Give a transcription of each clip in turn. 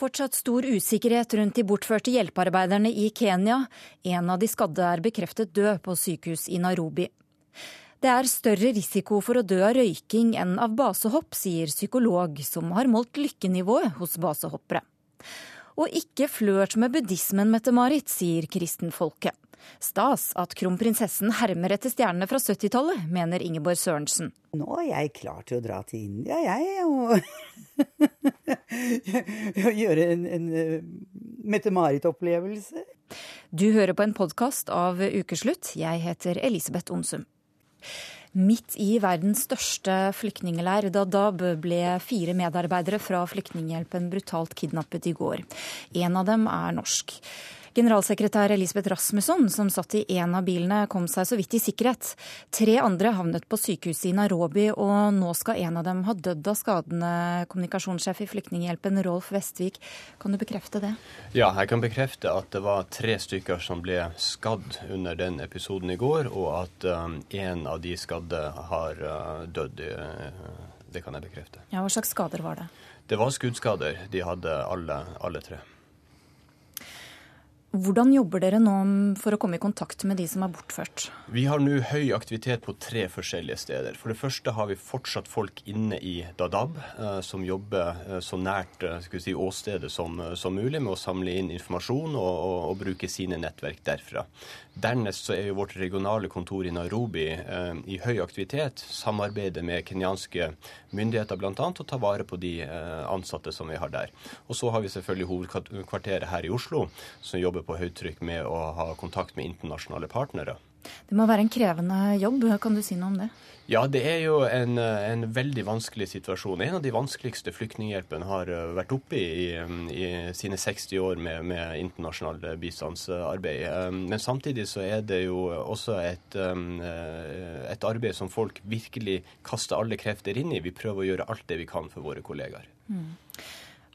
Fortsatt stor usikkerhet rundt de bortførte hjelpearbeiderne i Kenya. En av de skadde er bekreftet død på sykehus i Nairobi. Det er større risiko for å dø av røyking enn av basehopp, sier psykolog som har målt lykkenivået hos basehoppere. Og ikke flørt med buddhismen, Mette-Marit, sier kristenfolket. Stas at kronprinsessen hermer etter stjernene fra 70-tallet, mener Ingeborg Sørensen. Nå er jeg klar til å dra til India, jeg, og gjøre en, en eh, Mette-Marit-opplevelse. Du hører på en podkast av Ukeslutt. Jeg heter Elisabeth Onsum. Midt i verdens største flyktningleir, Dadaab, ble fire medarbeidere fra Flyktninghjelpen brutalt kidnappet i går. En av dem er norsk. Generalsekretær Elisabeth Rasmusson, som satt i en av bilene, kom seg så vidt i sikkerhet. Tre andre havnet på sykehuset i Nairobi, og nå skal en av dem ha dødd av skadene. Kommunikasjonssjef i Flyktninghjelpen, Rolf Vestvik, kan du bekrefte det? Ja, jeg kan bekrefte at det var tre stykker som ble skadd under den episoden i går, og at um, en av de skadde har uh, dødd. Det kan jeg bekrefte. Ja, Hva slags skader var det? Det var skuddskader. De hadde alle, alle tre. Hvordan jobber dere nå for å komme i kontakt med de som er bortført? Vi har nå høy aktivitet på tre forskjellige steder. For det første har vi fortsatt folk inne i Dadaab eh, som jobber eh, så nært eh, si, åstedet som, som, mulig med å samle inn informasjon og, og, og, bruke sine nettverk derfra. Dernest så er jo vårt regionale kontor i Nairobi i høy aktivitet. Samarbeider med kenyanske myndigheter bl.a. og tar vare på de ansatte som vi har der. Og så har vi selvfølgelig hovedkvarteret her i Oslo, som jobber jobber på høytrykk med å ha kontakt med internasjonale partnere. Det må være en krevende jobb. Kan du si noe om det? Ja, det er jo en, en veldig vanskelig situasjon. En av de vanskeligste Flyktninghjelpen har eh, vært oppe i, i sine 60 år med, med internasjonalt bistandsarbeid. Eh, men samtidig så er det jo også et, eh, et arbeid som folk virkelig kaster alle krefter inn i. Vi prøver å gjøre alt det vi kan for våre kollegaer. Mm.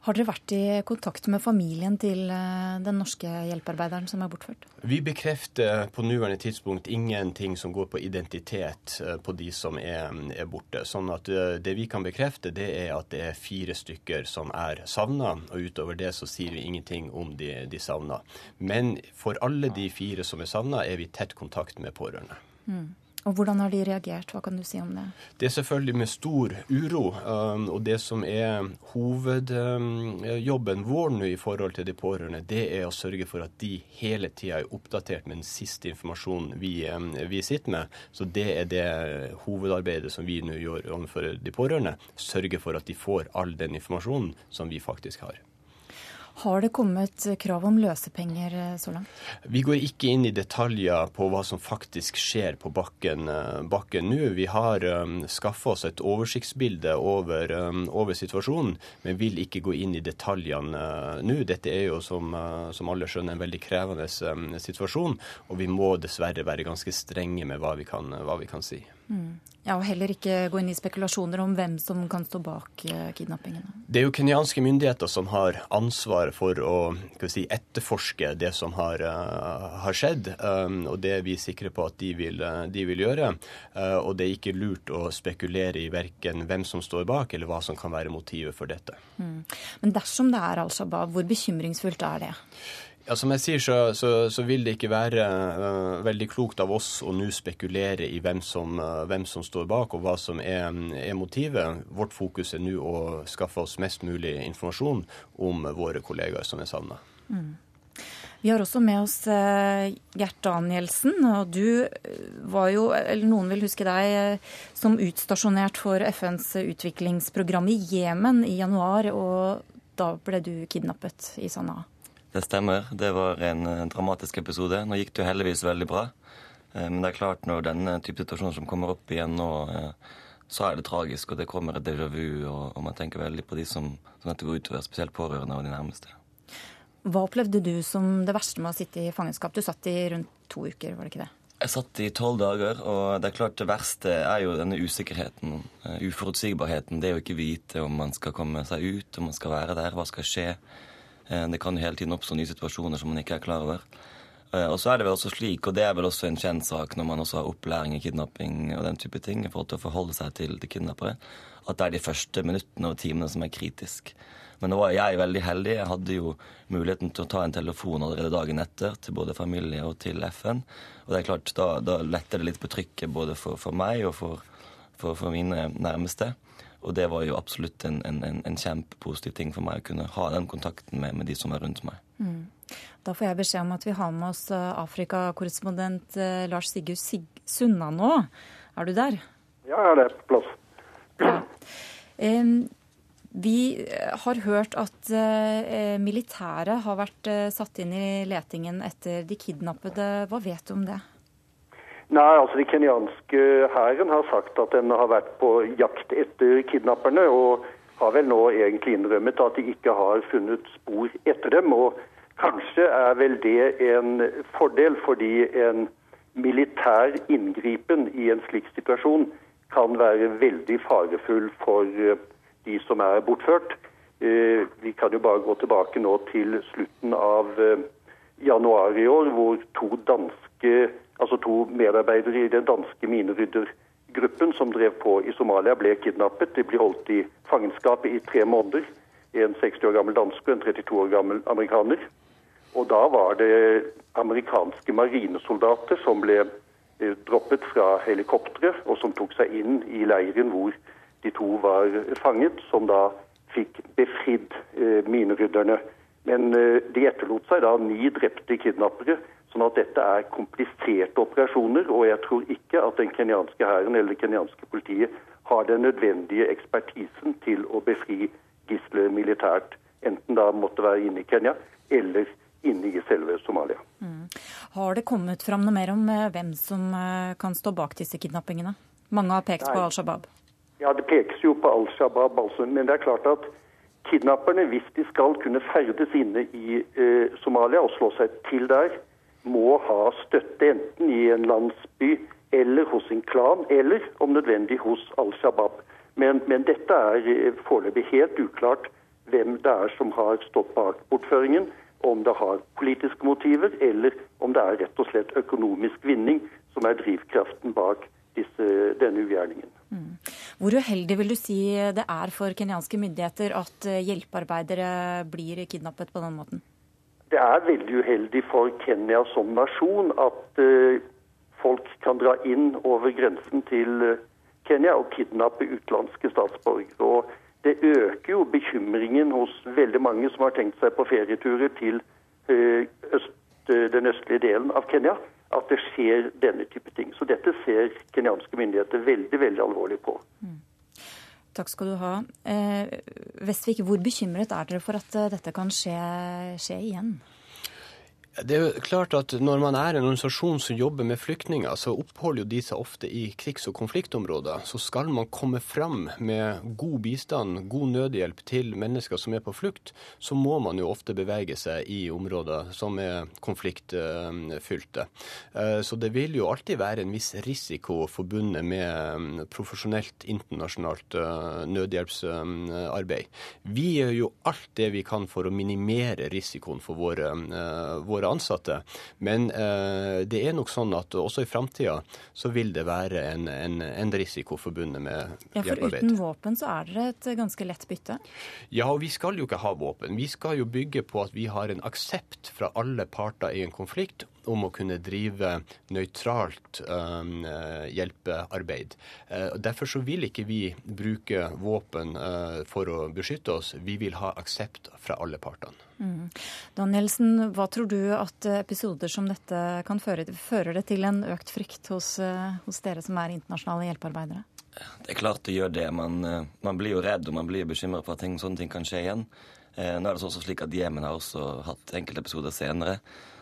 Har dere vært i kontakt med familien til eh, den norske hjelpearbeideren som er bortført? Vi bekrefter på nåværende tidspunkt ingenting som går på identitet eh, på de som er, er, borte. Sånn at eh, det vi kan bekrefte, det er at det er fire stykker som er savna. Og utover det så sier vi ingenting om de, de savna. Men for alle de fire som er savna, er vi i tett kontakt med pårørende. Mm. Og Hvordan har de reagert? Hva kan du si om det? Det er selvfølgelig med stor uro. Um, og det som er hovedjobben vår nå i forhold til de pårørende, det er å sørge for at de hele tida er oppdatert med den siste informasjonen vi, um, vi, sitter med. Så det er det hovedarbeidet som vi nå gjør overfor de pårørende. Sørge for at de får all den informasjonen som vi faktisk har. Har det kommet krav om løsepenger eh, så langt? Vi går ikke inn i detaljer på hva som faktisk skjer på bakken, eh, nå. Vi har um, eh, skaffa oss et oversiktsbilde over, um, over, situasjonen, men vil ikke gå inn i detaljene uh, nå. Dette er jo, som, uh, som, alle skjønner, en veldig krevende um, situasjon, og vi må dessverre være ganske strenge med hva vi kan, hva vi kan si. Mm. Ja, Og heller ikke gå inn i spekulasjoner om hvem som kan stå bak eh, kidnappingene. Det er jo kenyanske myndigheter som har ansvar for å si, etterforske det som har, uh, har skjedd. Um, og det er vi sikre på at de vil, de vil gjøre. Uh, og det er ikke lurt å spekulere i verken hvem som står bak, eller hva som kan være motivet for dette. Mm. Men dersom det er Al Shabaab, hvor bekymringsfullt er det? Ja, Som jeg sier, så, så, så vil det ikke være uh, veldig klokt av oss å nå spekulere i hvem som, uh, hvem som, står bak og hva som er, er, motivet. Vårt fokus er nå å skaffe oss mest mulig informasjon om våre kollegaer som er savna. Mm. Vi har også med oss uh, Gert Danielsen. og Du var jo, eller noen vil huske deg, som utstasjonert for FNs utviklingsprogram i Jemen i januar. Og da ble du kidnappet i Sanaa. Det stemmer. Det var en eh, dramatisk episode. Nå gikk det jo heldigvis veldig bra. Eh, men det er klart, når denne type situasjoner som kommer opp igjen nå, eh, så er det tragisk, og det kommer et déjà vu, og, man tenker veldig på de som, som dette går utover, spesielt pårørende og de nærmeste. Hva opplevde du som det verste med å sitte i fangenskap? Du satt i rundt to uker, var det ikke det? Jeg satt i tolv dager, og det er klart det verste er jo denne usikkerheten. Uforutsigbarheten. Det er jo ikke vite om man skal komme seg ut, om man skal være der, hva skal skje. Eh, det kan jo hele tiden oppstå nye situasjoner som man ikke er klar over. Eh, og så er det vel også slik, og det er vel også en kjent sak når man også har opplæring i kidnapping og den type ting, i forhold til å forholde seg til, de kidnappere, at det er de første minuttene og timene som er kritisk. Men nå var jeg veldig heldig. Jeg hadde jo muligheten til å ta en telefon allerede dagen etter til både familie og til FN. Og det er klart, da, da letter det litt på trykket både for, for meg og for, for, for, mine nærmeste. Og det var jo absolutt en, en, en, kjempepositiv ting for meg å kunne ha den kontakten med, med de som er rundt meg. Mm. Da får jeg beskjed om at vi har med oss eh, Afrikakorrespondent eh, Lars Sigurd Sig Sunna nå. Er du der? Ja, jeg er på plass. Ja. Vi eh, har hørt at militæret har vært satt inn i letingen etter de kidnappede. Hva vet du om det? Nei, altså De kenyanske hæren har sagt at den har vært på jakt etter kidnapperne, og har vel nå egentlig innrømmet at de ikke har funnet spor etter dem. og Kanskje er vel det en fordel, fordi en militær inngripen i en slik situasjon kan være veldig farefull for de som er bortført. Eh, vi kan jo bare gå tilbake nå til slutten av eh, januar i år, hvor to danske, altså to medarbeidere i den danske mineryddergruppen som drev på i Somalia, ble kidnappet. De ble holdt i fangenskap i tre måneder. En 60 år gammel danske og en 32 år gammel amerikaner. Og da var det amerikanske marinesoldater som ble eh, droppet fra helikoptre, og som tok seg inn i leiren hvor de to var fanget, som da fikk befridd eh, minerydderne. Men eh, de etterlot seg da ni drepte kidnappere. Sånn at dette er kompliserte operasjoner, og jeg tror ikke at den kenyanske hæren eller det kenyanske politiet har den nødvendige ekspertisen til å befri gisler militært. Enten da måtte være inne i Kenya eller inne i selve Somalia. Mm. Har det kommet fram noe mer om eh, hvem som kan stå bak disse kidnappingene? Mange har pekt Nei. på Al Shabaab. Ja, Det pekes jo på Al Shabaab, altså. Men det er klart at kidnapperne, hvis de skal kunne ferdes inne i eh, Somalia og slå seg til der, må ha støtte enten i en landsby eller hos en klan, eller om nødvendig hos Al Shabaab. Men, men dette er eh, foreløpig helt uklart hvem det er som har stått bak bortføringen. Om det har politiske motiver, eller om det er rett og slett økonomisk vinning som er drivkraften bak disse, denne ugjerningen. Mm. Hvor uheldig vil du si det er for kenyanske myndigheter at eh, hjelpearbeidere blir kidnappet på den måten? Det er veldig uheldig for Kenya som nasjon at uh, folk kan dra inn over grensen til uh, Kenya og kidnappe utenlandske statsborgere. Og det øker jo bekymringen hos veldig mange som har tenkt seg på ferieturer til uh, øst, den østlige delen av Kenya at det skjer denne type ting. Så dette ser kenyanske myndigheter veldig veldig alvorlig på. Mm. Takk skal du ha. Eh, Vestvik, hvor bekymret er dere for at eh, dette kan skje, skje igjen? Det er jo klart at Når man er en organisasjon som jobber med flyktninger, så oppholder jo de seg ofte i krigs- og konfliktområder. Så skal man komme fram med god bistand, god nødhjelp til mennesker som er på flukt, så må man jo ofte bevege seg i områder som er konfliktfylte. Eh, så det vil jo alltid være en viss risiko forbundet med mm, profesjonelt internasjonalt eh, nødhjelpsarbeid. Vi gjør jo alt det vi kan for å minimere risikoen for våre, eh, våre våre ansatte. Men eh, det er nok sånn at også i framtida så vil det være en, en, en risiko forbundet med ja, for. Uten våpen så er dere et ganske lett bytte? Ja, og vi skal jo ikke ha våpen. Vi skal jo bygge på at vi har en aksept fra alle parter i en konflikt om å kunne drive nøytralt um, hjelpearbeid. Uh, derfor så vil ikke vi bruke våpen uh, for å beskytte oss. Vi vil ha aksept fra alle partene. Mm. Danielsen, hva tror du at episoder som dette kan føre til? Fører det til en økt frykt hos, hos dere som er internasjonale hjelpearbeidere? Det er klart det gjør det. Man, man blir jo redd og man blir bekymret for at ting, sånne ting kan skje igjen. Nå er det også slik at Jemen har også hatt enkeltepisoder senere.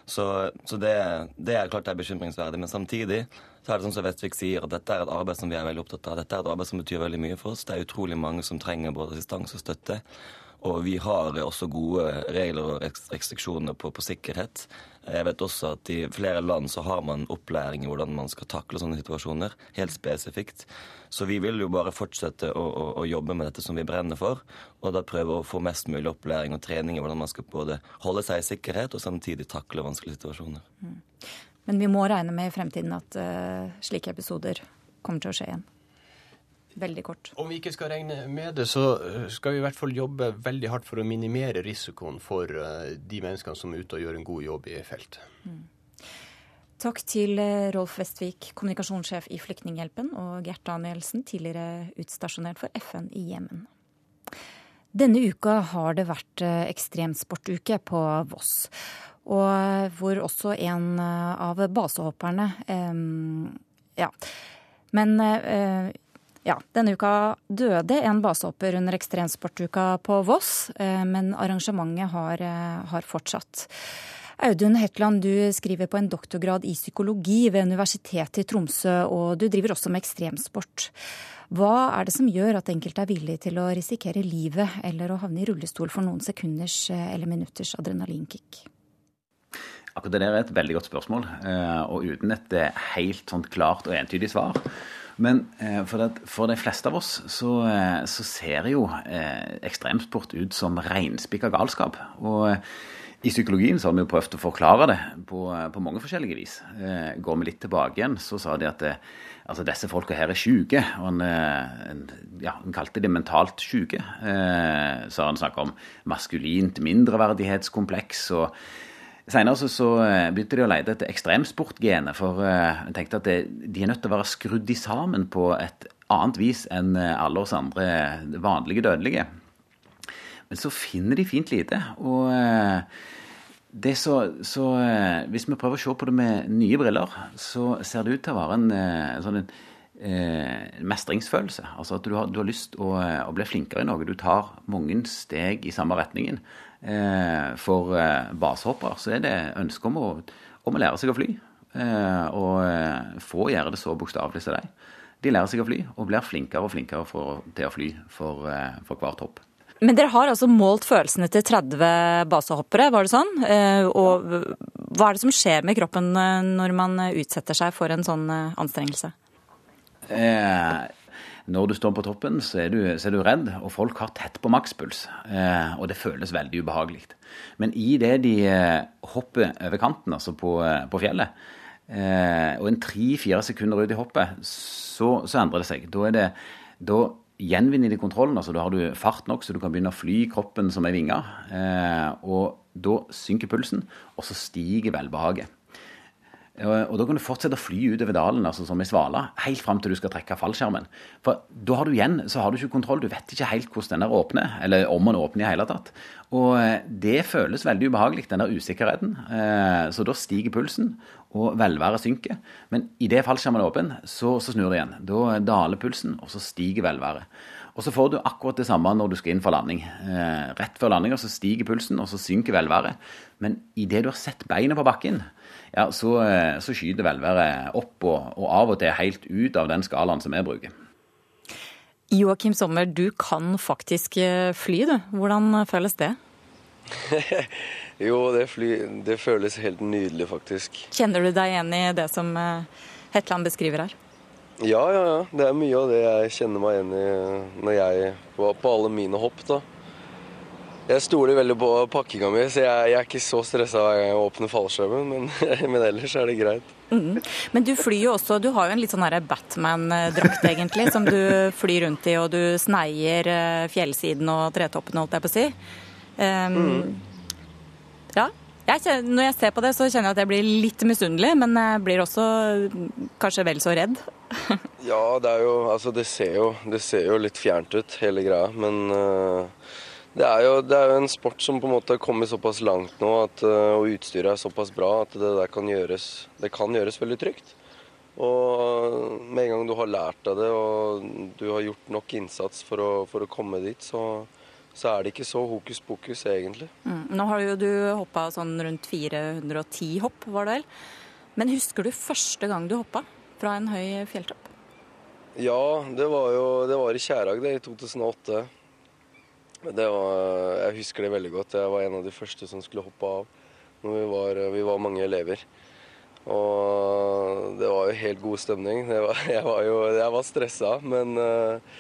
Så, så det, det, er klart det er bekymringsverdig. Men samtidig så er det sånn som Vestvik sier, at dette er et arbeid som vi er veldig opptatt av. Dette er et arbeid som betyr veldig mye for oss. Det er utrolig mange som trenger både assistanse og støtte. Og vi har også gode regler og restriksjoner på, på, sikkerhet. Jeg vet også at i flere land så har man opplæring i hvordan man skal takle sånne situasjoner, helt spesifikt. Så vi vil jo bare fortsette å, å, å jobbe med dette som vi brenner for, og da prøve å få mest mulig opplæring og trening i hvordan man skal både holde seg i sikkerhet og samtidig takle vanskelige situasjoner. Mm. Men vi må regne med i fremtiden at uh, slike episoder kommer til å skje igjen? Veldig kort. Om vi ikke skal regne med det, så eh, skal vi i hvert fall jobbe veldig hardt for å minimere risikoen for eh, de menneskene som er ute og gjør en god jobb i felt. Mm. Takk til eh, Rolf Vestvik, kommunikasjonssjef i Flyktninghjelpen, og Gert Danielsen, tidligere utstasjonert for FN i Jemen. Denne uka har det vært ekstremsportuke på Voss. Og hvor også en av basehopperne Ja. Men ja, denne uka døde en basehopper under ekstremsportuka på Voss, eh, men arrangementet har, eh, har fortsatt. Audun Hetland, du skriver på en doktorgrad i psykologi ved Universitetet i Tromsø, og du driver også med ekstremsport. Hva er det som gjør at enkelte er villig til å risikere livet eller å havne i rullestol for noen sekunders eh, eller minutters adrenalinkick? Akkurat det der er et veldig godt spørsmål, og uten et helt sånn klart og entydig svar. Men eh, for, det, for, de fleste av oss så, eh, så ser jo eh, ekstremsport ut som reinspikka galskap. Og i psykologien så har vi jo prøvd å forklare det på, på mange forskjellige vis. Går vi litt tilbake igjen, så sa de at det, altså disse folka her er sjuke. Og han, en, ja, han kalte de mentalt sjuke. Eh, så har han snakka om maskulint mindreverdighetskompleks. og Senere så, så, eh, begynte de å lete etter ekstremsportgenet, for uh, jeg tenkte at de er nødt til å være skrudd i sammen på et annet vis enn eh, alle oss andre vanlige dødelige. Men så finner de fint lite. Og uh, så, så hvis vi prøver å se på det med nye briller, så ser det ut til å være en, en sånn en, mestringsfølelse. Altså at du har, du har lyst å, å, bli flinkere i noe. Du tar mange steg i samme retningen. Eh, for eh, basehoppere så er det ønsket om om å lære seg å fly. Eh, og få gjøre det så bokstavelig som deg. De lærer seg å fly og blir flinkere og flinkere for, til å fly for, for hvert hopp. Men dere har altså målt følelsene til 30 basehoppere, var det sånn? Og hva er det som skjer med kroppen når man utsetter seg for en sånn anstrengelse? Eh, når du står på toppen, så er du, så er du redd, og folk har tett på makspuls. Eh, og det føles veldig ubehagelig. Men i det de eh, hopper over kanten, altså på, eh, på fjellet, og en tre-fire sekunder ut i hoppet, så, så, endrer det seg. Da, det, da gjenvinner de kontrollen. altså Da har du fart nok, så du kan begynne å fly kroppen som ei vinge. Og da synker pulsen, og så stiger velbehaget. Og da kan du fortsette å fly utover dalen altså som ei svale, helt fram til du skal trekke fallskjermen. For da har du igjen så har du ikke kontroll. Du vet ikke helt hvordan den åpner, eller om den åpner i hele tatt. Og eh, det føles veldig ubehagelig, den der usikkerheten. Eh, så da stiger pulsen, og velværet synker. Men idet fallskjermen er åpen, så, så snur det igjen. Da daler pulsen, og så stiger velværet. Og så får du akkurat det samme når du skal inn for landing. Eh, rett før landinga så stiger pulsen, og så synker velværet. Men idet du har sett beinet på bakken, ja, så, eh, så skyter velværet opp og, og, av og til helt ut av den skalaen som vi bruker. Joakim Sommer, du kan faktisk eh, fly, du. Hvordan føles det? jo, det, fly, det, føles helt nydelig, faktisk. Kjenner du deg igjen i det som eh, Hetland beskriver her? Ja, ja, ja. Det er mye av det jeg kjenner meg igjen i når jeg på, på alle mine hopp. da. Jeg stoler veldig på pakkinga mi, så jeg, jeg, er ikke så stressa hver gang jeg åpner fallskjermen. Men, men, ellers er det greit. Mm. Men du flyr jo også, du har jo en litt sånn Batman-drakt egentlig, som du flyr rundt i, og du sneier eh, fjellsiden og tretoppene, holdt jeg på å si. Um, mm. Ja. Jeg kjenner, når jeg ser på det, så kjenner jeg at jeg blir litt misunnelig, men jeg blir også kanskje vel så redd. ja, det er jo Altså, det ser jo, det ser jo litt fjernt ut, hele greia, men uh, det er, jo, det er, jo, en sport som på en måte har kommet såpass langt nå, at, eh, og utstyret er såpass bra at det der kan gjøres, det kan gjøres veldig trygt. Og med en gang du har lært deg det og du har gjort nok innsats for å, for å komme dit, så, så, er det ikke så hokus pokus, egentlig. Mm. Nå har jo du hoppa sånn rundt 410 hopp, var det vel. Men husker du første gang du hoppa fra en høy fjelltopp? Ja, det var jo det var i Kjærag, det, i 2008. Var, jeg husker det veldig godt. Jeg var en av de første som skulle hoppe av. Når vi var, vi var mange elever. Og det var jo helt god stemning. Var, jeg var jo jeg var stressa, men uh,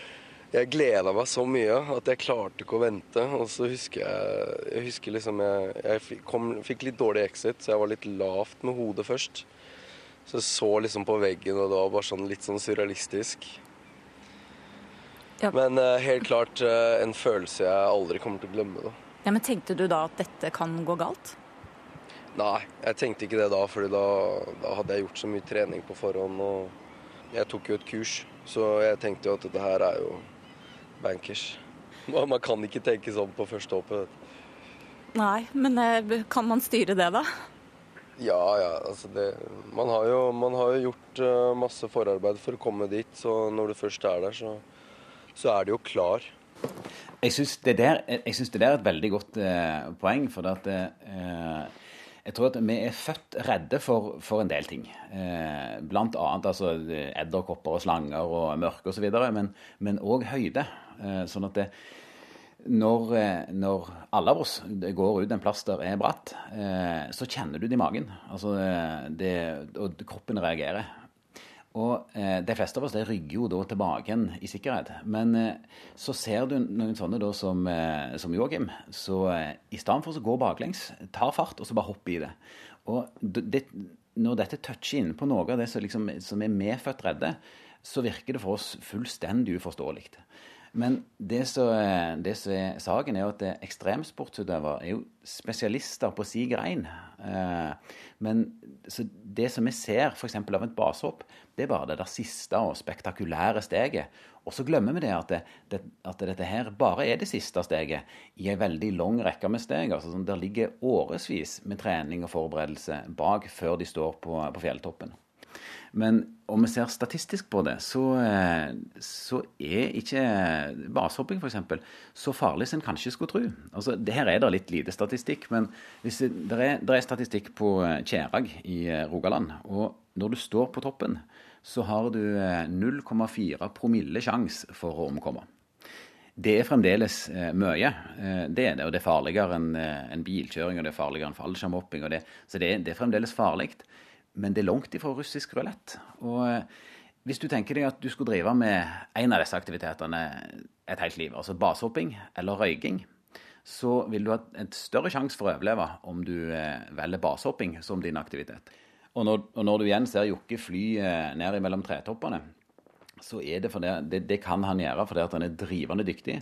jeg gleda meg så mye at jeg klarte ikke å vente. Og så husker jeg, jeg husker liksom jeg, jeg kom, fikk litt dårlig exit, så jeg var litt lavt med hodet først. Så jeg så liksom på veggen, og det var bare sånn litt sånn surrealistisk. Ja. Men uh, helt klart uh, en følelse jeg aldri kommer til å glemme. da. Ja, men Tenkte du da at dette kan gå galt? Nei, jeg tenkte ikke det da, fordi da, da hadde jeg gjort så mye trening på forhånd. Og jeg tok jo et kurs, så jeg tenkte jo at dette her er jo bankers. Man kan ikke tenke sånn på første hoppet. Nei, men eh, kan man styre det, da? Ja, ja, altså det Man har jo, man har jo gjort masse forarbeid for å komme dit, så når du først er der, så, så er det jo klar. Jeg syns det, det der er et veldig godt eh, poeng. For at eh, jeg tror at vi er født redde for, for en del ting. Eh, blant annet altså, edderkopper og slanger og mørke osv. Men, òg høyde. Eh, sånn at det, når, eh, når alle av oss går ut en plass der er bratt, eh, så kjenner du det i magen. Altså, det, og kroppen reagerer. Og eh, de fleste av oss det rygger jo da tilbake igjen i sikkerhet. Men eh, så ser du noen sånne da som, eh, som Joakim, så eh, i stedet for å gå baklengs, tar fart og så bare hopper i det. Og det, når dette toucher inn på noe av det som, liksom, som er medfødt redde, så virker det for oss fullstendig uforståelig. Men det som, er saken, er jo at ekstremsportsutøvere er jo spesialister på si grein. Eh, Men det som vi ser f.eks. av et basehopp, det er bare det der siste og spektakulære steget. Og så glemmer vi det at, det, det, at dette her bare er det siste steget i en veldig lang rekke med steg. altså sånn, Der ligger årevis med trening og forberedelse bak før de står på, på fjelltoppen. Men om vi ser statistisk på det, så, eh, så er ikke basehopping f.eks. så farlig som en kanskje skulle tro. Altså, her er det litt lite statistikk, men hvis det, det, er, det er statistikk på eh, Kjerag i eh, Rogaland. Og når du står på toppen, så har du eh, 0,4 promille sjanse for å omkomme. Det er fremdeles eh, mye. Eh, det er det, og det er farligere enn eh, en bilkjøring, og det er farligere enn fallskjermhopping. Så det, det er fremdeles farlig. Men det er langt ifra russisk rulett. Og eh, hvis du tenker deg at du skulle drive med en av disse aktivitetene et helt liv, altså basehopping eller røyking, så vil du ha et større sjanse for å overleve om du eh, velger basehopping som din aktivitet. Og når, og når du igjen ser Jokke fly eh, ned mellom tretoppene, så er det fordi det, det kan han gjøre fordi han er drivende dyktig.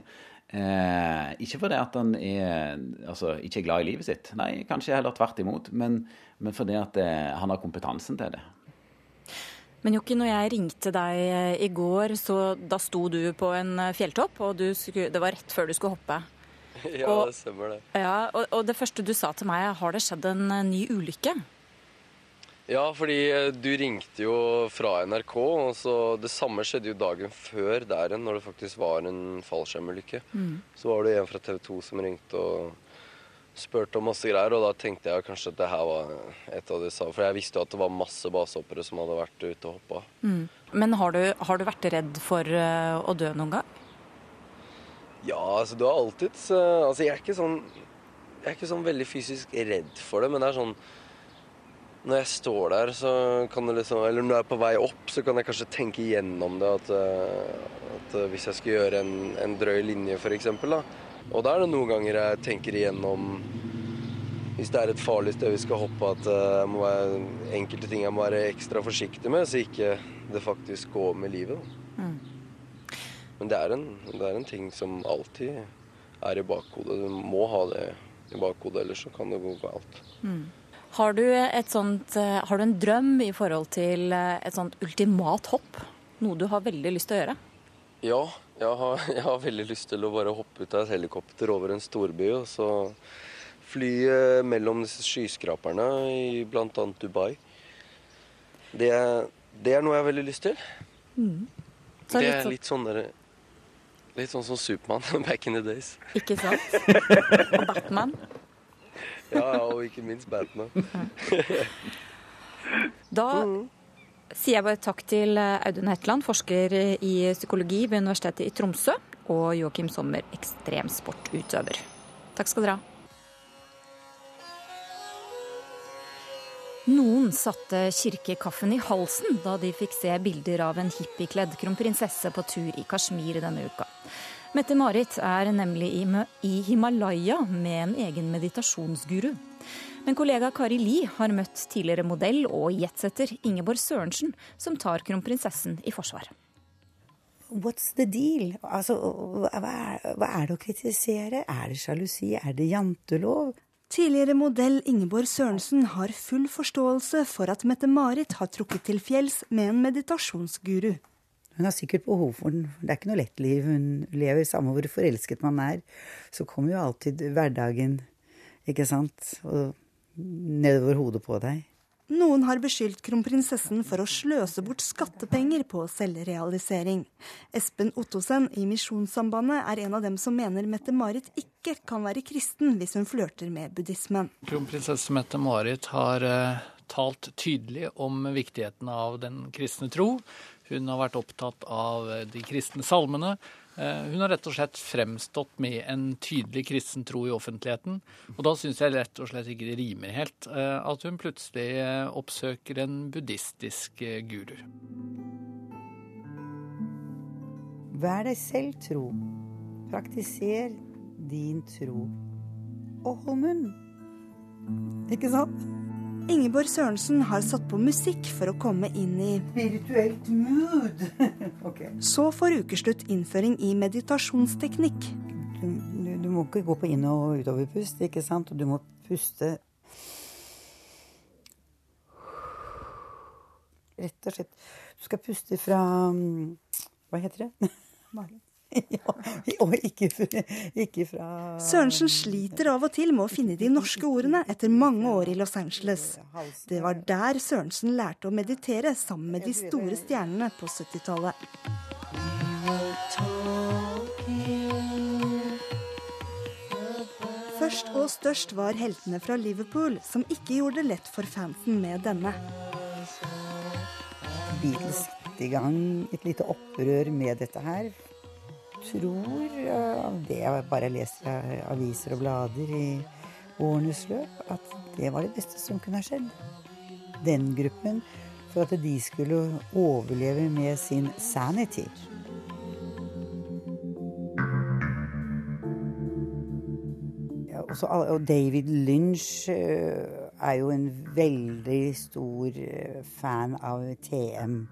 Eh, ikke fordi at han er, altså, ikke er glad i livet sitt. Nei, kanskje heller tvert imot. Men, men fordi at eh, han har kompetansen til det. Men Jokke, når jeg ringte deg eh, i går, så da sto du på en eh, fjelltopp, og du skulle, det var rett før du skulle hoppe. Ja, Og- det stemmer det. Ja, og, og det første du sa til meg, har det skjedd en eh, ny ulykke? Ja, fordi eh, du ringte jo fra NRK, og så det samme skjedde jo dagen før der igjen, når det faktisk var en fallskjermulykke. Så var det en fra TV 2 som ringte og spurte om masse greier, og da tenkte jeg kanskje at det her var et av de sa. For jeg visste jo at det var masse basehoppere som hadde vært ute og hoppa. Men har du, har du vært redd for eh, å dø noen gang? Ja, altså du har alltid så- Altså jeg er ikke sånn Jeg er ikke sånn veldig fysisk redd for det, men det er sånn Når jeg står der, så kan det liksom Eller når jeg er på vei opp, så kan jeg kanskje tenke igjennom det at, eh, at eh, hvis jeg skal gjøre en, en drøy linje, f.eks.. Og da er det noen ganger jeg tenker igjennom hvis det er et farlig sted vi skal hoppe, at eh, jeg må være, enkelte ting jeg må være ekstra forsiktig med, så ikke det faktisk går med livet. Da. Men det er, en, det er en ting som alltid er i bakhodet. Du må ha det i bakhodet, ellers så kan det gå galt. Har du, sånt, eh, har du en drøm i forhold til eh, et sånt ultimat hopp? Noe du har veldig lyst til å gjøre? Ja, jeg har, jeg har veldig lyst til å bare hoppe ut av et helikopter over en storby og så fly eh, mellom disse skyskraperne i bl.a. Dubai. Det, er- det er noe jeg har veldig lyst til. Så det litt er sånn- litt sånn der, Litt sånn som Supermann back in the days. Ikke sant? Og Batman. Ja, og ikke minst Batman. Da sier jeg bare takk til Audun Hetland, forsker i psykologi ved Universitetet i Tromsø, og Joakim Sommer, ekstremsportutøver. Takk skal dere ha. Noen satte kirkekaffen i halsen da de fikk se bilder av en hippiekledd kronprinsesse på tur i Kashmir denne uka. Mette-Marit er nemlig i, i Himalaya med en egen meditasjonsguru. Men kollega Kari Li har møtt tidligere modell og jetsetter Ingeborg Sørensen, som tar kronprinsessen i forsvar. What's the deal? Altså, hva er, hva er det å kritisere? Er det sjalusi? Er det jantelov? Tidligere modell Ingeborg Sørensen har full forståelse for at Mette-Marit har trukket til fjells med en meditasjonsguru. Hun har sikkert behov for den. Det er ikke noe lett liv hun lever. Samme hvor forelsket man er, så kommer jo alltid hverdagen, ikke sant, og nedover hodet på deg. Noen har beskyldt kronprinsessen for å sløse bort skattepenger på selvrealisering. Espen Ottosen i Misjonssambandet er en av dem som mener Mette-Marit ikke kan være kristen hvis hun flørter med buddhismen. Kronprinsesse Mette-Marit har uh, talt tydelig om viktigheten av den kristne tro. Hun har vært opptatt av de kristne salmene. Eh, hun har rett og slett fremstått med en tydelig kristen tro i offentligheten. Og da syns jeg rett og slett ikke det rimer helt eh, at hun plutselig eh, oppsøker en buddhistisk guru. Vær deg selv tro. Praktiser din tro. Og hold munn. Ikke sant? Ingeborg Sørensen har satt på musikk for å komme inn i Spirituelt mood. okay. Så får ukeslutt innføring i meditasjonsteknikk. Du, du, du, må ikke gå på inn- og utoverpust, ikke sant? Og du må puste Rett og slett. Du skal puste fra Hva heter det? Magen. Ja, og ikke, ikke, fra Sørensen sliter av og til med å finne de norske ordene etter mange år i Los Angeles. Det var der Sørensen lærte å meditere sammen med de store stjernene på 70-tallet. Først og størst var heltene fra Liverpool, som ikke gjorde det lett for fansen med denne. Beatles i gang et lite opprør med dette her tror, av det jeg bare leser i aviser og blader i årenes løp, at det var det beste som kunne ha skjedd. Den gruppen. For at de skulle overleve med sin sanity. Også, og David Lynch eh, er jo en veldig stor eh, fan av TM.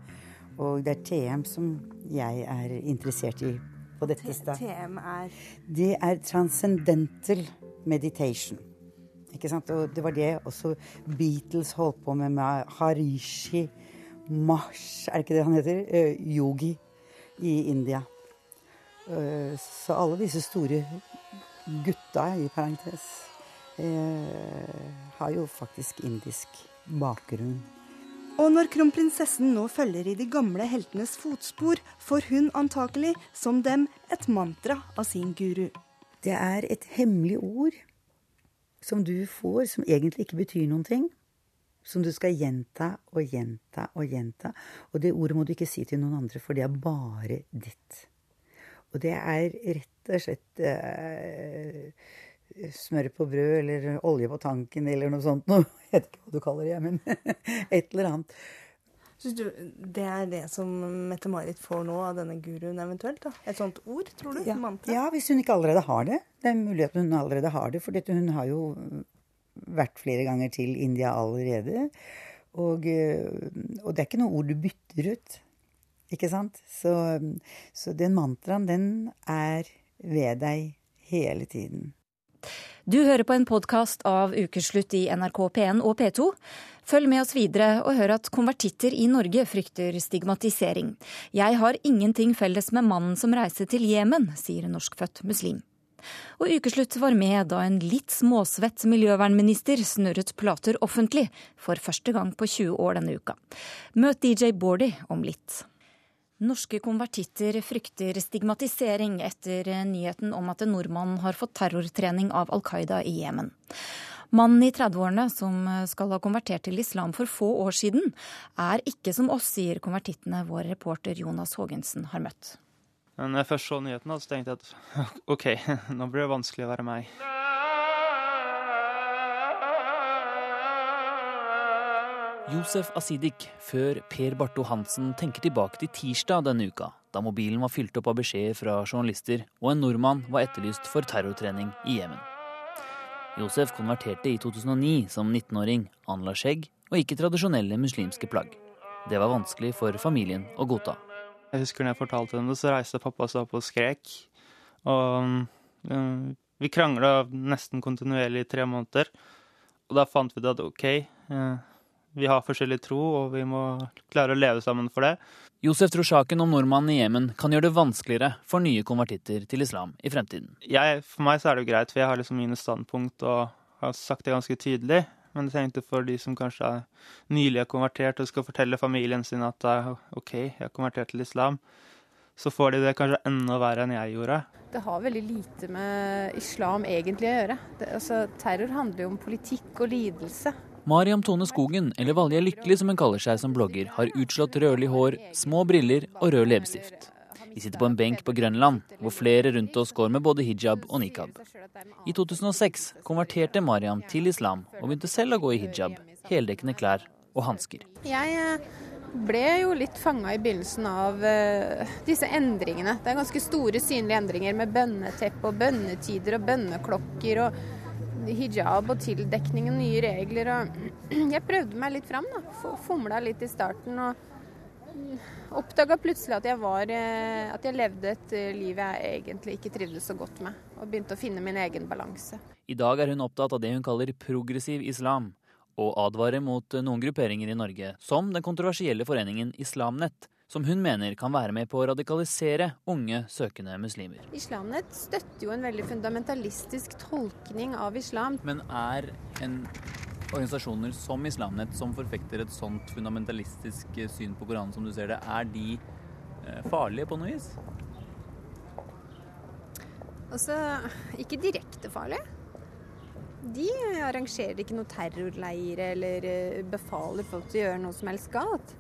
Og det er TM som jeg er interessert i på dette stedet. TM er Det er transcendental meditation. Ikke sant? Og det var det også Beatles holdt på med med Harishi Mash, er det ikke det han heter? Uh, yogi i India. Uh, så alle disse store gutta, i parentes, uh, har jo faktisk indisk bakgrunn. Og når kronprinsessen nå følger i de gamle heltenes fotspor, får hun antakelig, som dem, et mantra av sin guru. Det er et hemmelig ord som du får, som egentlig ikke betyr noen ting. Som du skal gjenta og gjenta og gjenta. Og det ordet må du ikke si til noen andre, for det er bare ditt. Og det er rett og slett eh, smør på brød eller olje på tanken eller noe sånt noe. Jeg vet ikke hva du kaller det, men et eller annet. Syns du det er det som Mette-Marit får nå av denne guruen eventuelt? da? Et sånt ord, tror du? Ja, ja, hvis hun ikke allerede har det. Det er mulig at hun allerede har det, for dette, hun har jo vært flere ganger til India allerede. Og, eh, og det er ikke noe ord du bytter ut. Ikke sant? Så, så den mantraen, den er ved deg hele tiden. Du hører på en podkast av Ukeslutt i NRK P1 og P2. Følg med oss videre og hør at konvertitter i Norge frykter stigmatisering. Jeg har ingenting felles med mannen som reiste til Jemen, sier en norskfødt muslim. Og Ukeslutt var med da en litt småsvett miljøvernminister snurret plater offentlig for første gang på 20 år denne uka. Møt DJ Bordy om litt. Norske konvertitter frykter stigmatisering etter nyheten om at en nordmann har fått terrortrening av Al Qaida i Jemen. Mannen i 30-årene som skal ha konvertert til islam for få år siden, er ikke som oss, sier konvertittene vår reporter Jonas Haagensen har møtt. når jeg først så nyheten, så tenkte jeg at OK, nå blir det vanskelig å være meg. Josef Asidik før Per Barto Hansen tenker tilbake til tirsdag denne uka, da mobilen var fylt opp av beskjeder fra journalister og en nordmann var etterlyst for terrortrening i Jemen. Josef konverterte i 2009 som 19-åring, anla skjegg og ikke tradisjonelle muslimske plagg. Det var vanskelig for familien å godta. Jeg husker når jeg fortalte henne det, så reiste pappa seg opp og skrek. Og um, vi krangla nesten kontinuerlig i tre måneder. Og da fant vi det at OK, uh, vi har forskjellig tro, og vi må klare å leve sammen for det. Josef tror saken om nordmannen i Jemen kan gjøre det vanskeligere for nye konvertitter til islam i fremtiden. Jeg, for meg så er det jo greit, for jeg har liksom mine standpunkt og har sagt det ganske tydelig. Men jeg tenkte for de som kanskje er nylig har konvertert og skal fortelle familien sin at OK, jeg har konvertert til islam, så får de det kanskje enda verre enn jeg gjorde. Det har veldig lite med islam egentlig å gjøre. Det, altså, terror handler jo om politikk og lidelse. Mariam Tone Skogen, eller Valje Lykkelig som hun kaller seg som blogger, har utslått rødlig hår, små briller og rød leppestift. Vi sitter på en benk på Grønland, hvor flere rundt oss går med både hijab og nikab. I 2006 konverterte Mariam til islam og begynte selv å gå i hijab, heldekkende klær og hansker. Jeg eh, ble jo litt fanga i begynnelsen av uh, disse endringene. Det er ganske store, synlige endringer med bønneteppe og bønnetider og bønneklokker og hijab og tildekning og nye regler. Og jeg prøvde meg litt fram, da. Fomla litt i starten. og oppdaga plutselig at jeg, var, eh, at jeg levde et eh, liv jeg egentlig ikke trivdes så godt med, og begynte å finne min egen balanse. I dag er hun opptatt av det hun kaller progressiv islam, og advarer mot eh, noen grupperinger i Norge, som den kontroversielle foreningen Islamnett, som hun mener kan være med på å radikalisere unge, søkende muslimer. Islamnett støtter jo en veldig fundamentalistisk tolkning av islam. Men er en organisasjoner som Islamnett, som forfekter et sånt fundamentalistisk eh, syn på Koranen som du ser det, er de eh, farlige på noe vis? Altså, ikke direkte farlige. De arrangerer ikke noe terrorleire eller eh, befaler folk til å gjøre noe som helst galt.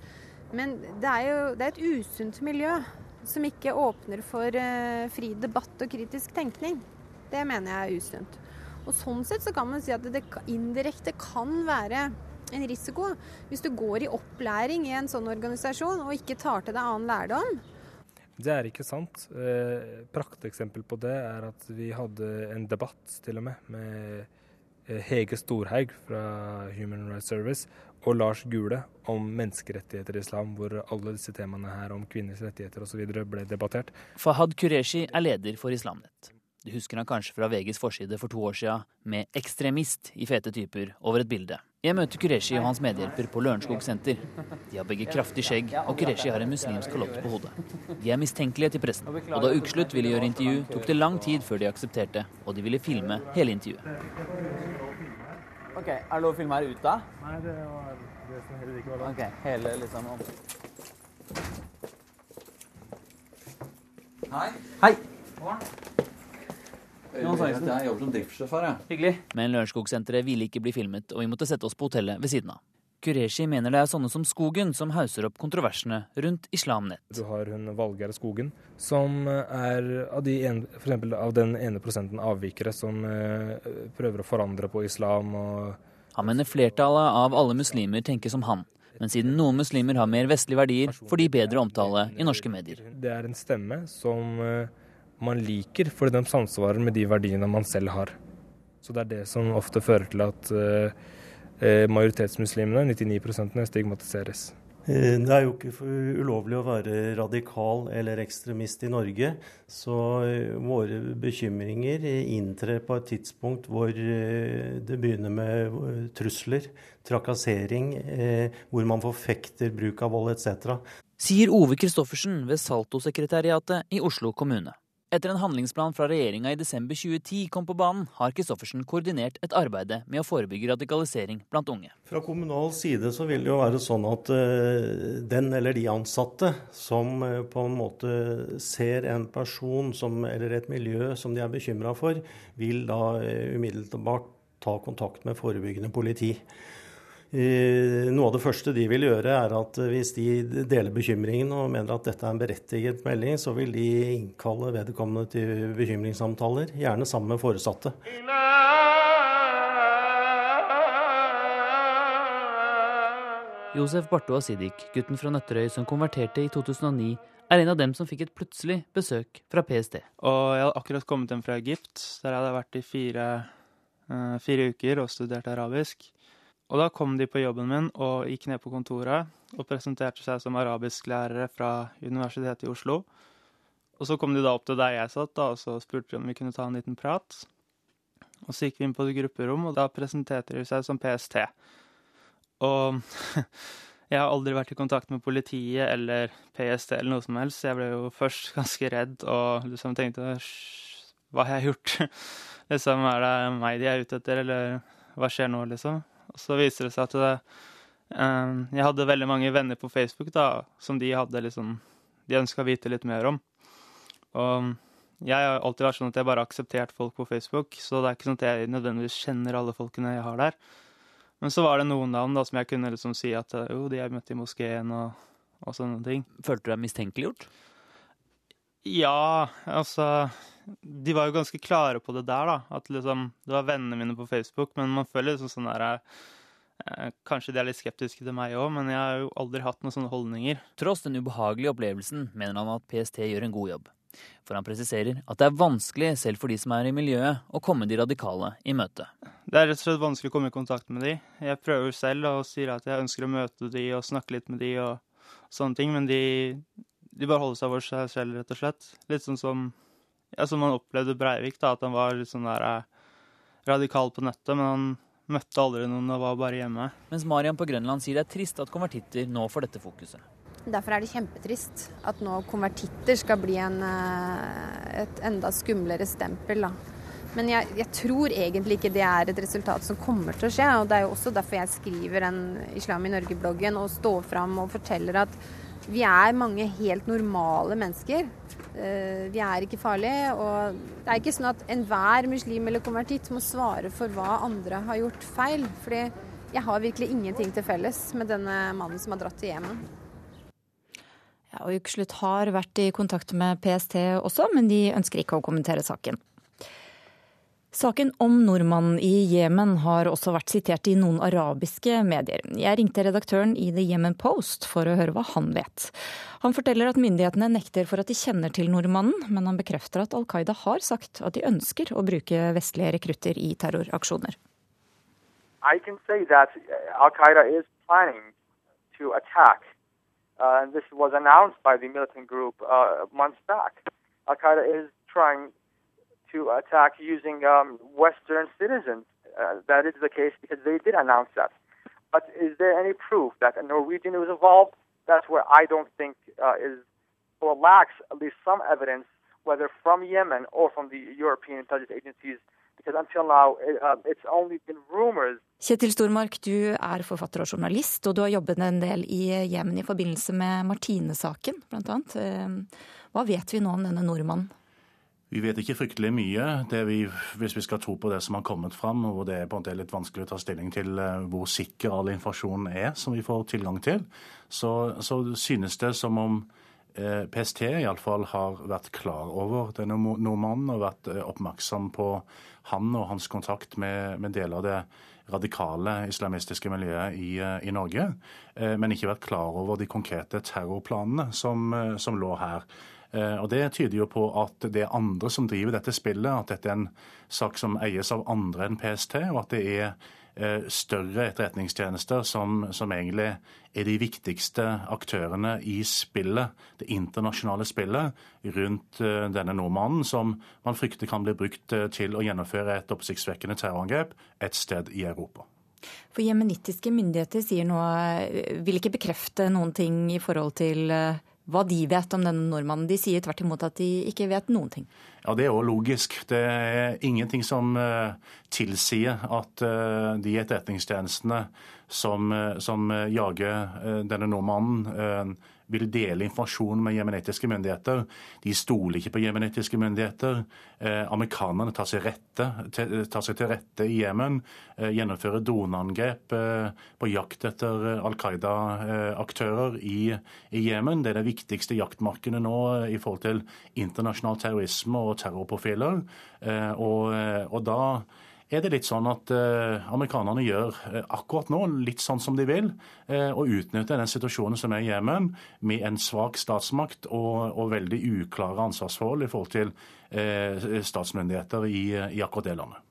Men det er jo det er et usunt miljø som ikke åpner for fri debatt og kritisk tenkning. Det mener jeg er usunt. Og Sånn sett så kan man si at det indirekte kan være en risiko hvis du går i opplæring i en sånn organisasjon og ikke tar til deg annen lærdom. Det er ikke sant. Eh, Prakteksempel på det er at vi hadde en debatt til og med med eh, Hege Storhaug fra Human Rights Service og Lars Gule om menneskerettigheter i islam, hvor alle disse temaene her om kvinners rettigheter osv. ble debattert. Fahad Qureshi er leder for Islamnett. Du husker han kanskje fra VGs forside for to år siden med 'ekstremist' i fete typer over et bilde. Jeg møter Qureshi og hans medhjelper på Lørenskog senter. De har begge kraftig skjegg, og Qureshi har en muslimsk kalott på hodet. De er mistenkelige til pressen, og da Ukeslutt ville gjøre intervju, tok det lang tid før de aksepterte, og de ville filme hele intervjuet. Ok, Er det lov å filme her ute? Nei, det var det som heller ikke var lov. Ok, hele liksom Hei. Hei. Morgen. Jeg jobber som driftssjåfør. jeg. Hyggelig. Men Lørenskog-senteret ville ikke bli filmet, og vi måtte sette oss på hotellet ved siden av. Kureshi mener det er sånne som Skogen som hauser opp kontroversene rundt Islamnett. Du har hun Valgerd Skogen, som er av, de en, av den ene prosenten avvikere som uh, prøver å forandre på islam. Han mener flertallet av alle muslimer tenker som han. Men siden noen muslimer har mer vestlige verdier, får de bedre omtale i norske medier. Det er en stemme som uh, man liker, fordi de samsvarer med de verdiene man selv har. Så det er det som ofte fører til at majoritetsmuslimene, 99 stigmatiseres. Eh, det er jo ikke ulovlig å være radikal eller ekstremist i Norge. Så våre bekymringer inntrer på et tidspunkt hvor det begynner med trusler, trakassering, hvor man forfekter bruk av vold etc. Sier Ove Kristoffersen ved Salto-sekretariatet i Oslo kommune. Etter en handlingsplan fra regjeringa i desember 2010 kom på banen, har Christoffersen koordinert et arbeid med å forebygge radikalisering blant unge. Fra kommunal side så vil det jo være sånn at uh, den eller de ansatte som uh, på en måte ser en person som, eller et miljø som de er bekymra for, vil da uh, umiddelbart ta kontakt med forebyggende politi. Noe av det første de vil gjøre, er at hvis de deler bekymringen og mener at dette er en berettiget melding, så vil de innkalle vedkommende til bekymringssamtaler, gjerne sammen med foresatte. Josef Bartoa Asidik, gutten fra Nøtterøy som konverterte i 2009, er en av dem som fikk et plutselig besøk fra PST. Og jeg hadde akkurat kommet hjem fra Egypt. Der jeg hadde vært i fire, uh, fire uker og studert arabisk. Og da kom de på jobben min og gikk ned på kontoret og presenterte seg som arabisklærere fra Universitetet i Oslo. Og så kom de da opp til der jeg satt, da, og så spurte de om vi kunne ta en liten prat. Og så gikk vi inn på et grupperom, og da presenterte de seg som PST. Og jeg har aldri vært i kontakt med politiet eller PST eller noe som helst, jeg ble jo først ganske redd og liksom tenkte Hva har jeg gjort? liksom, er det meg de er ute etter, eller hva skjer nå, liksom? Og så viser det seg at det, um, jeg hadde veldig mange venner på Facebook da, som de hadde liksom De ønska å vite litt mer om. Og jeg har alltid vært sånn at jeg bare har akseptert folk på Facebook, så det er ikke sånn at jeg nødvendigvis kjenner alle folkene jeg har der. Men så var det noen navn da som jeg kunne liksom si at jo, de jeg møtte i moskeen og, og sånne ting. Følte du deg mistenkeliggjort? Ja, altså De var jo ganske klare på det der, da. At liksom Det var vennene mine på Facebook, men man føler liksom sånn der eh, Kanskje de er litt skeptiske til meg òg, men jeg har jo aldri hatt noen sånne holdninger. Tross den ubehagelige opplevelsen mener han at PST gjør en god jobb. For han presiserer at det er vanskelig, selv for de som er i miljøet, å komme de radikale i møte. Det er rett og slett vanskelig å komme i kontakt med de. Jeg prøver selv og sier at jeg ønsker å møte de og snakke litt med de og sånne ting, men de, de bare holder seg for seg selv, rett og slett. Litt sånn som, ja, som man opplevde Breivik, da, at han var litt sånn der eh, radikal på nettet, men han møtte aldri noen og var bare hjemme. Mens Mariam på Grønland sier det er trist at konvertitter nå får dette fokuset. Derfor er det kjempetrist at nå konvertitter skal bli en, eh, et enda skumlere stempel. Da. Men jeg, jeg, tror egentlig ikke det er et resultat som kommer til å skje. og Det er jo også derfor jeg skriver den Islam i Norge-bloggen og står fram og forteller at vi er mange helt normale mennesker. Eh, vi er ikke farlige. Og det er ikke sånn at enhver muslim eller konvertitt må svare for hva andre har gjort feil. fordi jeg har virkelig ingenting til felles med denne mannen som har dratt til Jemen. Ja, og Ukeslutt har vært i kontakt med PST også, men de ønsker ikke å kommentere saken. Saken om nordmannen i Jemen har også vært sitert i noen arabiske medier. Jeg ringte redaktøren i The Yemen Post for å høre hva han vet. Han forteller at myndighetene nekter for at de kjenner til nordmannen, men han bekrefter at Al Qaida har sagt at de ønsker å bruke vestlige rekrutter i terroraksjoner. Al Qaida is planning to attack Uh, this was announced by the militant group uh, months back. Al Qaeda is trying to attack using um, Western citizens. Uh, that is the case because they did announce that. But is there any proof that a Norwegian was involved? That's where I don't think uh, is or lacks at least some evidence, whether from Yemen or from the European intelligence agencies, Uh, Kjetil Stormark, du er forfatter og journalist, og du har jobbet en del i Jemen i forbindelse med Martine-saken, bl.a. Eh, hva vet vi nå om denne nordmannen? Vi vet ikke fryktelig mye. Vi, hvis vi skal tro på det som har kommet fram, og det er på en måte litt vanskelig å ta stilling til eh, hvor sikker all informasjonen er som vi får tilgang til, så, så synes det som om Eh, PST iallfall har vært klar over denne nordmannen og vært eh, oppmerksom på han og hans kontakt med, med deler av det radikale islamistiske miljøet i, i, Norge, men ikke vært klar over de konkrete terrorplanene som, som lå her. Og Det tyder jo på at det er andre som driver dette spillet, at dette er en sak som eies av andre enn PST, og at det er Eh, større etterretningstjenester som, som, egentlig er de viktigste aktørene i spillet, det internasjonale spillet, rundt eh, denne nordmannen, som man frykter kan bli brukt eh, til å gjennomføre et oppsiktsvekkende terrorangrep et sted i Europa. For Jemenittiske myndigheter sier nå, vil ikke bekrefte noen ting i forhold til hva de vet om denne nordmannen. De sier tvert imot at de ikke vet noen ting. Ja, Det er jo logisk. Det er ingenting som uh, tilsier at uh, de etterretningstjenestene som, uh, som jager denne nordmannen, vil dele informasjon med jemenitiske myndigheter. De stoler ikke på jemenitiske myndigheter. Eh, amerikanerne tar seg, rette, tar seg, til rette i Jemen, eh, gjennomfører droneangrep eh, på jakt etter eh, Al Qaida-aktører i, Jemen. Det er det viktigste jaktmarkedet nå i forhold til internasjonal terrorisme og terrorprofiler. Eh, og, eh, og da er det litt sånn at eh, amerikanerne gjør eh, akkurat nå litt sånn som de vil, eh, og utnytter den situasjonen som er i Jemen, med en svak statsmakt og, og, veldig uklare ansvarsforhold i forhold til statsmyndigheter i, i akkurat det landet.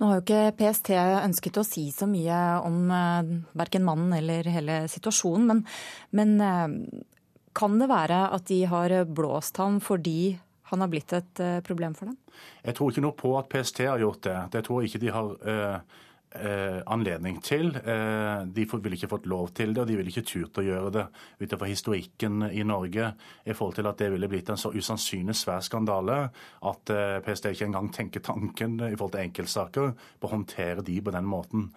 Nå har jo ikke PST ønsket å si så mye om verken mannen eller hele situasjonen, men, men kan det være at de har blåst ham fordi han har blitt et eh, problem for dem? Jeg tror ikke noe på at PST har gjort det. Det tror jeg ikke de har eh, uh, anledning til. Eh, de ville ikke fått lov til det, og de ville ikke turt å gjøre det utenfor historikken i Norge i forhold til at det ville blitt en så usannsynlig svær skandale at PST ikke engang tenker tanken i forhold til enkeltsaker på å håndtere de på den måten.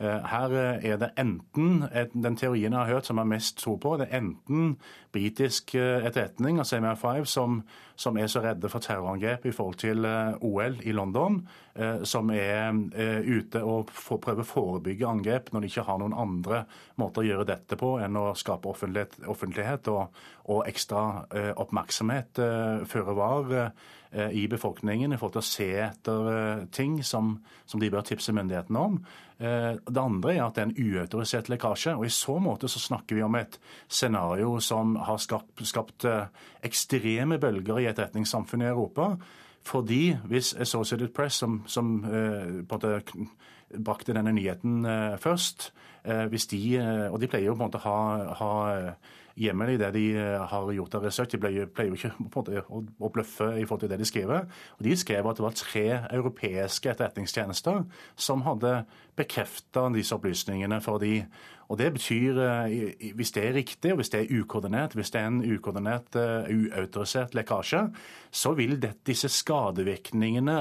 Eh, her eh, er det enten den teorien jeg har hørt som jeg mest tror på, det er enten britisk eh, etterretning, altså MR5, som, som, er så redde for terrorangrep i forhold til OL i London, som er ute og prøver å forebygge angrep når de ikke har noen andre måter å gjøre dette på enn å skape offentlighet, offentlighet og, og, ekstra oppmerksomhet føre var i befolkningen i forhold til å se etter ting som, som de bør tipse myndighetene om. Eh, det andre er at det er en uautorisert lekkasje. og I så måte så snakker vi om et scenario som har skapt, skapt eh, ekstreme bølger i etterretningssamfunnet i Europa. Fordi hvis Associated Press, som, som eh, på en måte brakte denne nyheten først hvis de, Og de pleier jo på en måte å ha, ha hjemmel i det de eh, har gjort av research. De pleier, pleier jo ikke måte, å, å, bløffe i forhold til det de skriver. Og De skrev at det var tre europeiske etterretningstjenester som hadde bekrefta disse opplysningene for de. Og Det betyr, eh, hvis det er riktig, og hvis det er ukoordinert, hvis det er en ukoordinert, uh, uautorisert lekkasje, så vil det, disse skadevirkningene,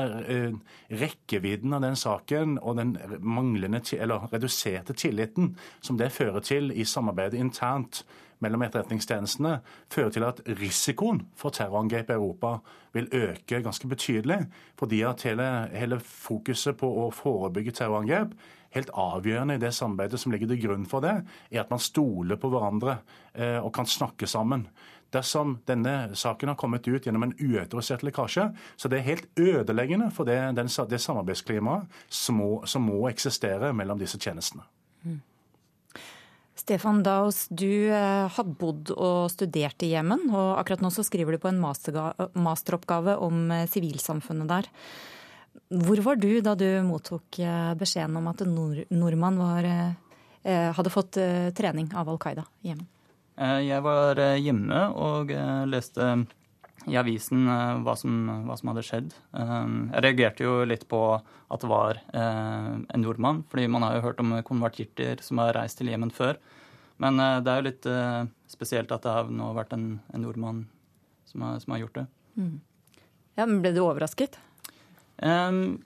rekkevidden av den saken og den manglende, eller reduserte tilliten som det fører til i samarbeidet internt mellom etterretningstjenestene fører til at risikoen for terrorangrep i Europa vil øke ganske betydelig. Fordi at hele, hele fokuset på å forebygge terrorangrep helt avgjørende i det samarbeidet som ligger til grunn for det, er at man stoler på hverandre eh, og kan snakke sammen. Dersom denne saken har kommet ut gjennom en uautorisert lekkasje, så det er helt ødeleggende for det, den, det samarbeidsklimaet som som må eksistere mellom disse tjenestene. Mm. Stefan Daus, du eh, har bodd og studert i Jemen, og akkurat nå så skriver du på en masteroppgave om eh, sivilsamfunnet der. Hvor var du da du mottok eh, beskjeden om at en nordmann var, hadde fått trening av Al Qaida i Jemen? Jeg var hjemme og leste i avisen hva som, hva som, hadde skjedd. Jeg reagerte jo litt på at det var en nordmann, fordi man har jo hørt om konvertitter som har reist til Jemen før. Men det er jo litt spesielt at det har nå vært en, en nordmann som har, som har, gjort det. Mm. Ja, men Ble du overrasket? Um,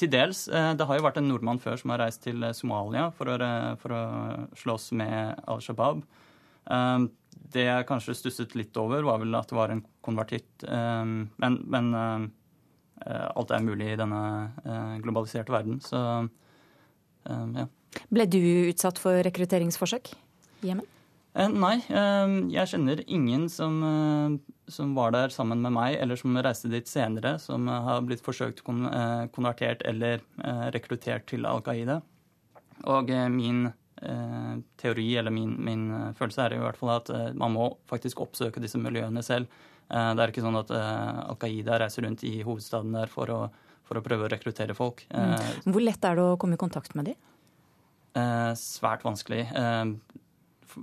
til dels. Det har jo vært en nordmann før som har reist til Somalia for å, for å slåss med Al Shabaab. Um, det jeg kanskje stusset litt over, var vel at det var en konvertitt. Um, men, men alt er mulig i denne globaliserte verden, så ja. Ble du utsatt for rekrutteringsforsøk i Jemen? Eh, nei, eh, jeg kjenner ingen som, eh, som, var der sammen med meg, eller som reiste dit senere, som har blitt forsøkt kon konvertert eller rekruttert til Al Qaida. Og min teori, eller min, min, følelse, er i hvert fall at man må faktisk oppsøke disse miljøene selv. Det er ikke sånn at Al Qaida reiser rundt i hovedstaden der for å, for å prøve å rekruttere folk. Mm. Hvor lett er det å komme i kontakt med? Eh, svært vanskelig. Eh,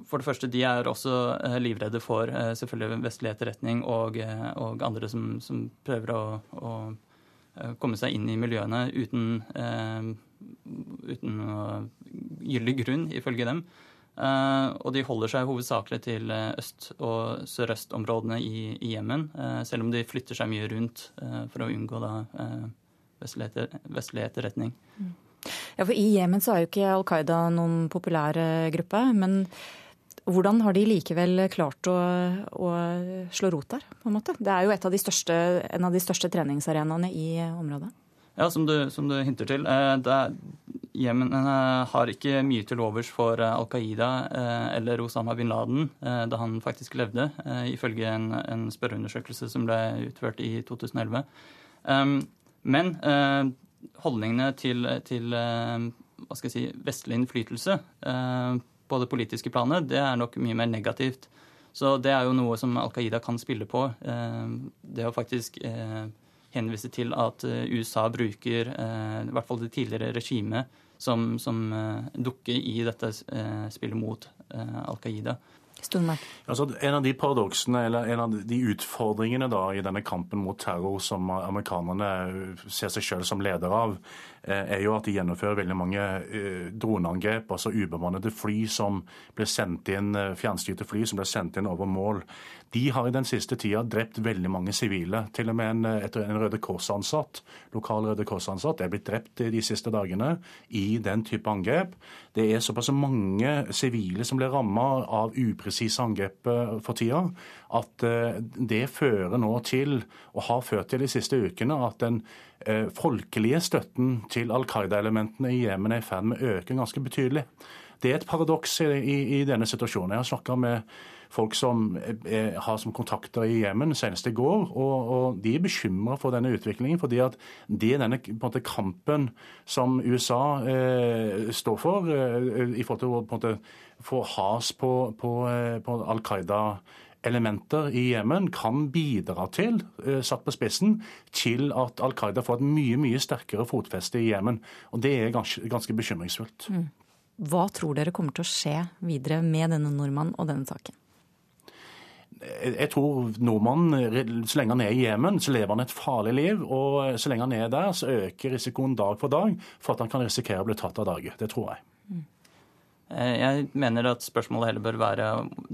for det første, de er også eh, livredde for selvfølgelig vestlig etterretning og, og andre som, som, prøver å, å, komme seg inn i miljøene uten, uten gyldig grunn, ifølge dem. og de holder seg hovedsakelig til øst- og sørøstområdene i, i Jemen, selv om de flytter seg mye rundt for å unngå da, vestlig, etter, vestlig etterretning. Mm. Ja, for I Jemen så er jo ikke Al Qaida noen populær eh, gruppe. Men hvordan har de likevel klart å, å, slå rot der? på en måte? Det er jo av største, en av de største treningsarenaene i området. Ja, som du, som du hinter til. Eh, Jemen eh, har ikke mye til overs for Al Qaida eller Osama bin Laden da han faktisk levde, ifølge en, en spørreundersøkelse som ble utført i 2011. Men holdningene til, til eh, si, vestlig innflytelse eh, på det politiske planet, det er nok mye mer negativt. Så det er jo noe som Al Qaida kan spille på. Eh, det å faktisk henvise til at USA bruker i hvert fall det tidligere regimet som, som dukke i dette spillet mot Al Qaida. Altså, en av de paradoksene, eller en av de utfordringene da, i denne kampen mot terror som amerikanerne ser seg selv som leder av, Eh, er jo at de gjennomfører veldig mange eh, droneangrep, altså ubemannede fly som ble sendt inn, eh, fjernstyrte fly som ble sendt inn over mål. De har i den siste tida drept veldig mange sivile. Til og med en, en Røde Kors-ansatt, lokal Røde Kors-ansatt er blitt drept de siste dagene i den type angrep. Det er såpass mange sivile som blir ramma av upresise angrep for tida, at det fører nå til, og har ført til de siste ukene, at den Eh, folkelige støtten til Al Qaida-elementene i Jemen er i ferd med å øke ganske betydelig. Det er et paradoks i, i, i denne situasjonen. Jeg har snakka med folk som er, har som kontakter i Jemen, senest i går, og, og de er bekymra for denne utviklingen. fordi at det er denne måte, kampen som USA eh, står for, eh, i forhold til å måte, få has på, på, eh, på Al Qaida elementer i Jemen kan bidra til, eh, satt på spissen, til at Al Qaida får et mye mye sterkere fotfeste i Jemen. Og Det er ganske, ganske bekymringsfullt. Mm. Hva tror dere kommer til å skje videre med denne nordmannen og denne saken? Jeg tror nordmannen, så lenge han er i Jemen, så lever han et farlig liv. Og så lenge han er der, så øker risikoen dag for dag for at han kan risikere å bli tatt av dage. Det tror jeg. Mm. Eh, jeg mener at spørsmålet heller bør være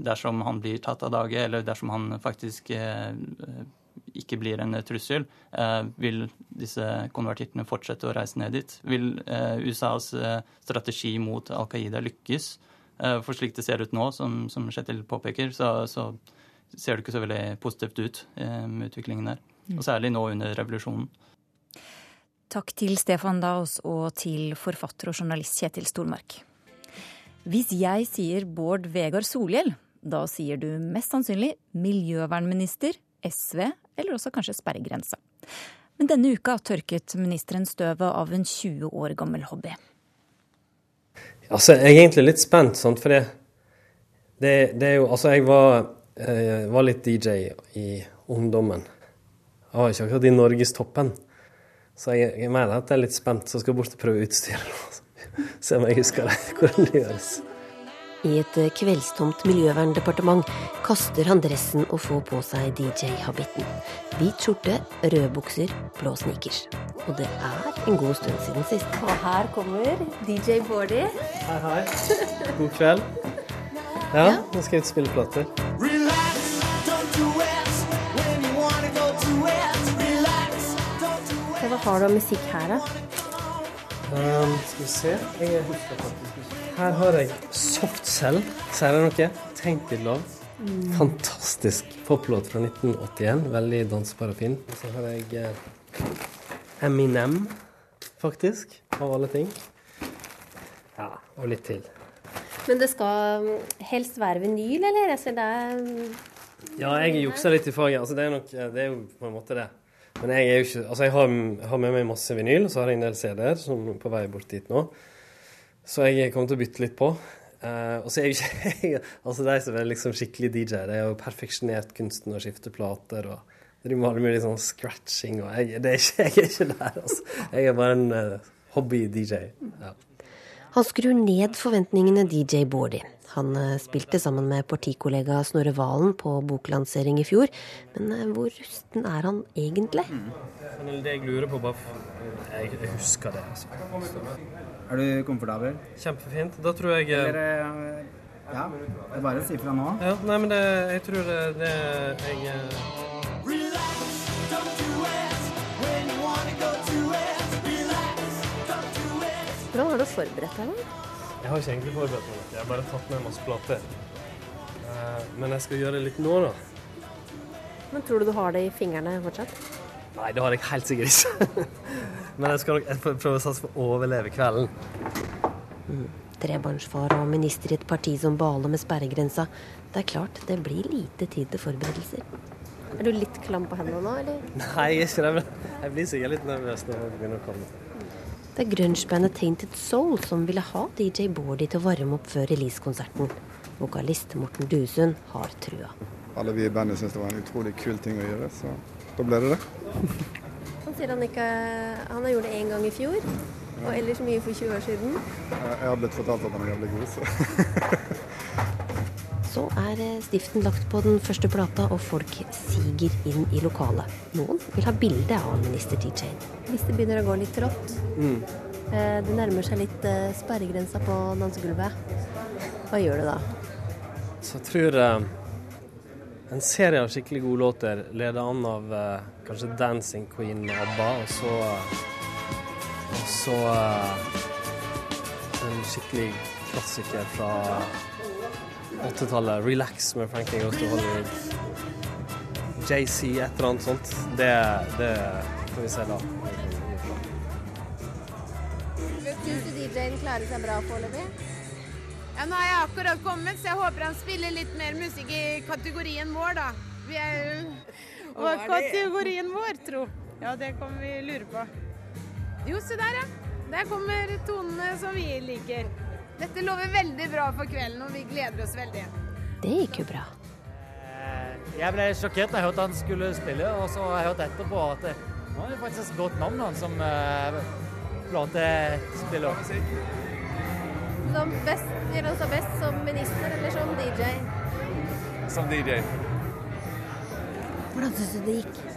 dersom han blir tatt av dage, eller dersom han faktisk eh, ikke blir en trussel, eh, vil disse konvertittene fortsette å reise ned dit? Vil USAs strategi mot Al Qaida lykkes? For slik det ser ut nå, som Kjetil påpeker, så, så, ser det ikke så veldig positivt ut med utviklingen der. Og særlig nå under revolusjonen. Takk til Stefan Daus og til forfatter og journalist Kjetil Stormark. Hvis jeg sier Bård Vegar Solhjell, da sier du mest sannsynlig miljøvernminister, SV eller også kanskje sperregrense. Men denne uka tørket ministeren støvet av en 20 år gammel hobby. Altså, jeg er egentlig litt spent, sant, for det, det, det, er jo Altså, jeg var, jeg eh, var, litt DJ i ungdommen. Jeg var ikke akkurat i norgestoppen. Så jeg, jeg mener at jeg er litt spent, så jeg skal bort og prøve utstyret. Se om jeg husker det, hvordan det gjøres. I et kveldstomt miljøverndepartement kaster han dressen og får på seg DJ-habitten. Hvit skjorte, røde bukser, blå sneakers. Og det er en god stund siden sist. Og her kommer DJ Bårdi. Hei, hei. God kveld. Ja, nå skal jeg ut og spille plater. Har du av musikk her, da? Um, skal vi se jeg husker faktisk Her har jeg Softcell. Sier det noe? Tenk litt lov. Mm. Fantastisk poplåt fra 1981. Veldig dansbar og fin. Så har jeg eh, Eminem, faktisk. Av alle ting. Ja, og litt til. Men det skal um, helst være vinyl, eller? Altså, det er um, Ja, jeg juksa litt i faget. Altså, det, er nok, det er jo på en måte det. Men jeg er jo ikke Altså, jeg har, har med meg masse vinyl, og så har jeg en del CD-er som er på vei bort dit nå. Så jeg kommer til å bytte litt på. Uh, og så er jo ikke Altså, de som er liksom skikkelig DJ, de har jo perfeksjonert kunsten å skifte plater og driver med all mulig sånn scratching og jeg, er ikke, jeg, er ikke, der, altså. Jeg er bare en uh, hobby-DJ. Ja. Han skrur ned forventningene DJ Bårdi. Han eh, spilte sammen med partikollega Snorre Valen på boklansering i fjor. Men eh, hvor rusten er han egentlig? Mm. Det jeg lurer på, bare jeg, husker det. Altså. Er du komfortabel? Kjempefint. Da tror jeg Eller, eh, Ja, det er bare å si fra nå. Ja, nei, men det, jeg tror det, det jeg Hvordan har du forberedt deg? da? Jeg har ikke egentlig forberedt meg noe. Jeg har bare tatt med masse plater. Uh, men jeg skal gjøre det litt nå, da. Men tror du du har det i fingrene fortsatt? Nei, det har jeg helt sikkert ikke. men jeg skal nok prøve å satse på å overleve kvelden. Mm. Trebarnsfar og minister i et parti som baler med sperregrensa. Det er klart, det blir lite tid til forberedelser. Er du litt klam på hendene nå, eller? Nei, jeg er ikke det. Jeg blir sikkert litt nervøs når det begynner å komme. Det er grungebandet Tainted Soul som ville ha DJ Bordy til å varme opp før releasekonserten. Vokalist Morten Dusund har trua. Alle vi i bandet syns det var en utrolig kul ting å gjøre, så da ble det det. sier han ikke Han har gjort det én gang i fjor, og ellers mye for 20 år siden. Jeg har blitt fortalt at han er jævlig god, så Så er eh, stiften lagt på den første plata, og folk siger inn i lokalet. Noen vil ha bilde av minister-DJ-en. Hvis det begynner å gå litt trått, Mm. eh, det nærmer seg litt eh, sperregrensa på dansegulvet, hva gjør du da? Så jeg tror en serie av skikkelig gode låter leder an av eh, kanskje 'Dancing Queen' med ABBA, og så Og så eh, en skikkelig klassiker fra 80-tallet, 'Relax' med Frankie Goes to Hollywood. JC, et eller annet sånt. Det, det får vi se da. Syns du DJ-en klarer seg bra foreløpig? Ja, nå har jeg akkurat kommet, så jeg håper han spiller litt mer musikk i kategorien vår, da. Vi er jo Hva er kategorien vår, tro? Ja, det kan vi lure på. Jo, se der, ja. Der kommer tonene som vi liker. Dette lover veldig bra for kvelden, og vi gleder oss veldig. Det gikk jo bra. Jeg ble sjokkert da jeg hørte han skulle spille, og så har jeg hørt etterpå at det var jo faktisk et godt navn han som uh, platespiller. Som best, gjør han seg best som minister eller som DJ? Som DJ. Hvordan syns du det gikk?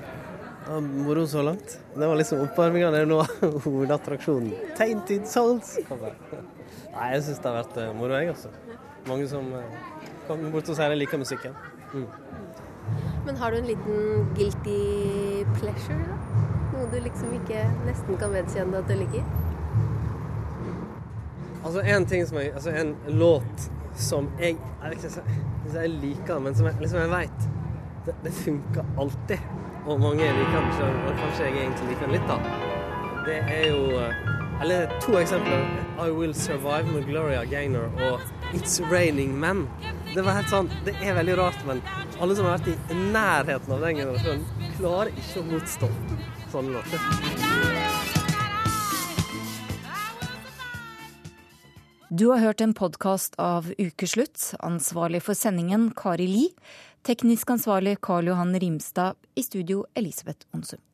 Ja, moro så langt. Det var liksom oppvarminga. Det er nå hovedattraksjonen. Tainted Souls. Nei, jeg syns det har vært eh, moro, jeg, altså. Mange som eh, kommer bort og sier de liker musikken. Mm. Men har du en liten guilty pleasure, da? Noe du liksom ikke nesten kan vedkjenne at du liker? Altså en ting som jeg, altså en låt som jeg Jeg jeg liker men som jeg, liksom jeg vet det, det funker alltid. Og mange liker den sjøl, og kanskje jeg egentlig den litt, da. Det er jo eh, Eller to eksempler. I Will Survive med Gloria Gaynor og It's Raining Men. Det var helt sånn, det er veldig rart, men alle som har vært i nærheten av den generasjonen, klarer ikke å motstå sånne låter. Du har hørt en podkast av Ukeslutt. Ansvarlig for sendingen Kari Li. Teknisk ansvarlig Karl Johan Rimstad. I studio Elisabeth Onsum.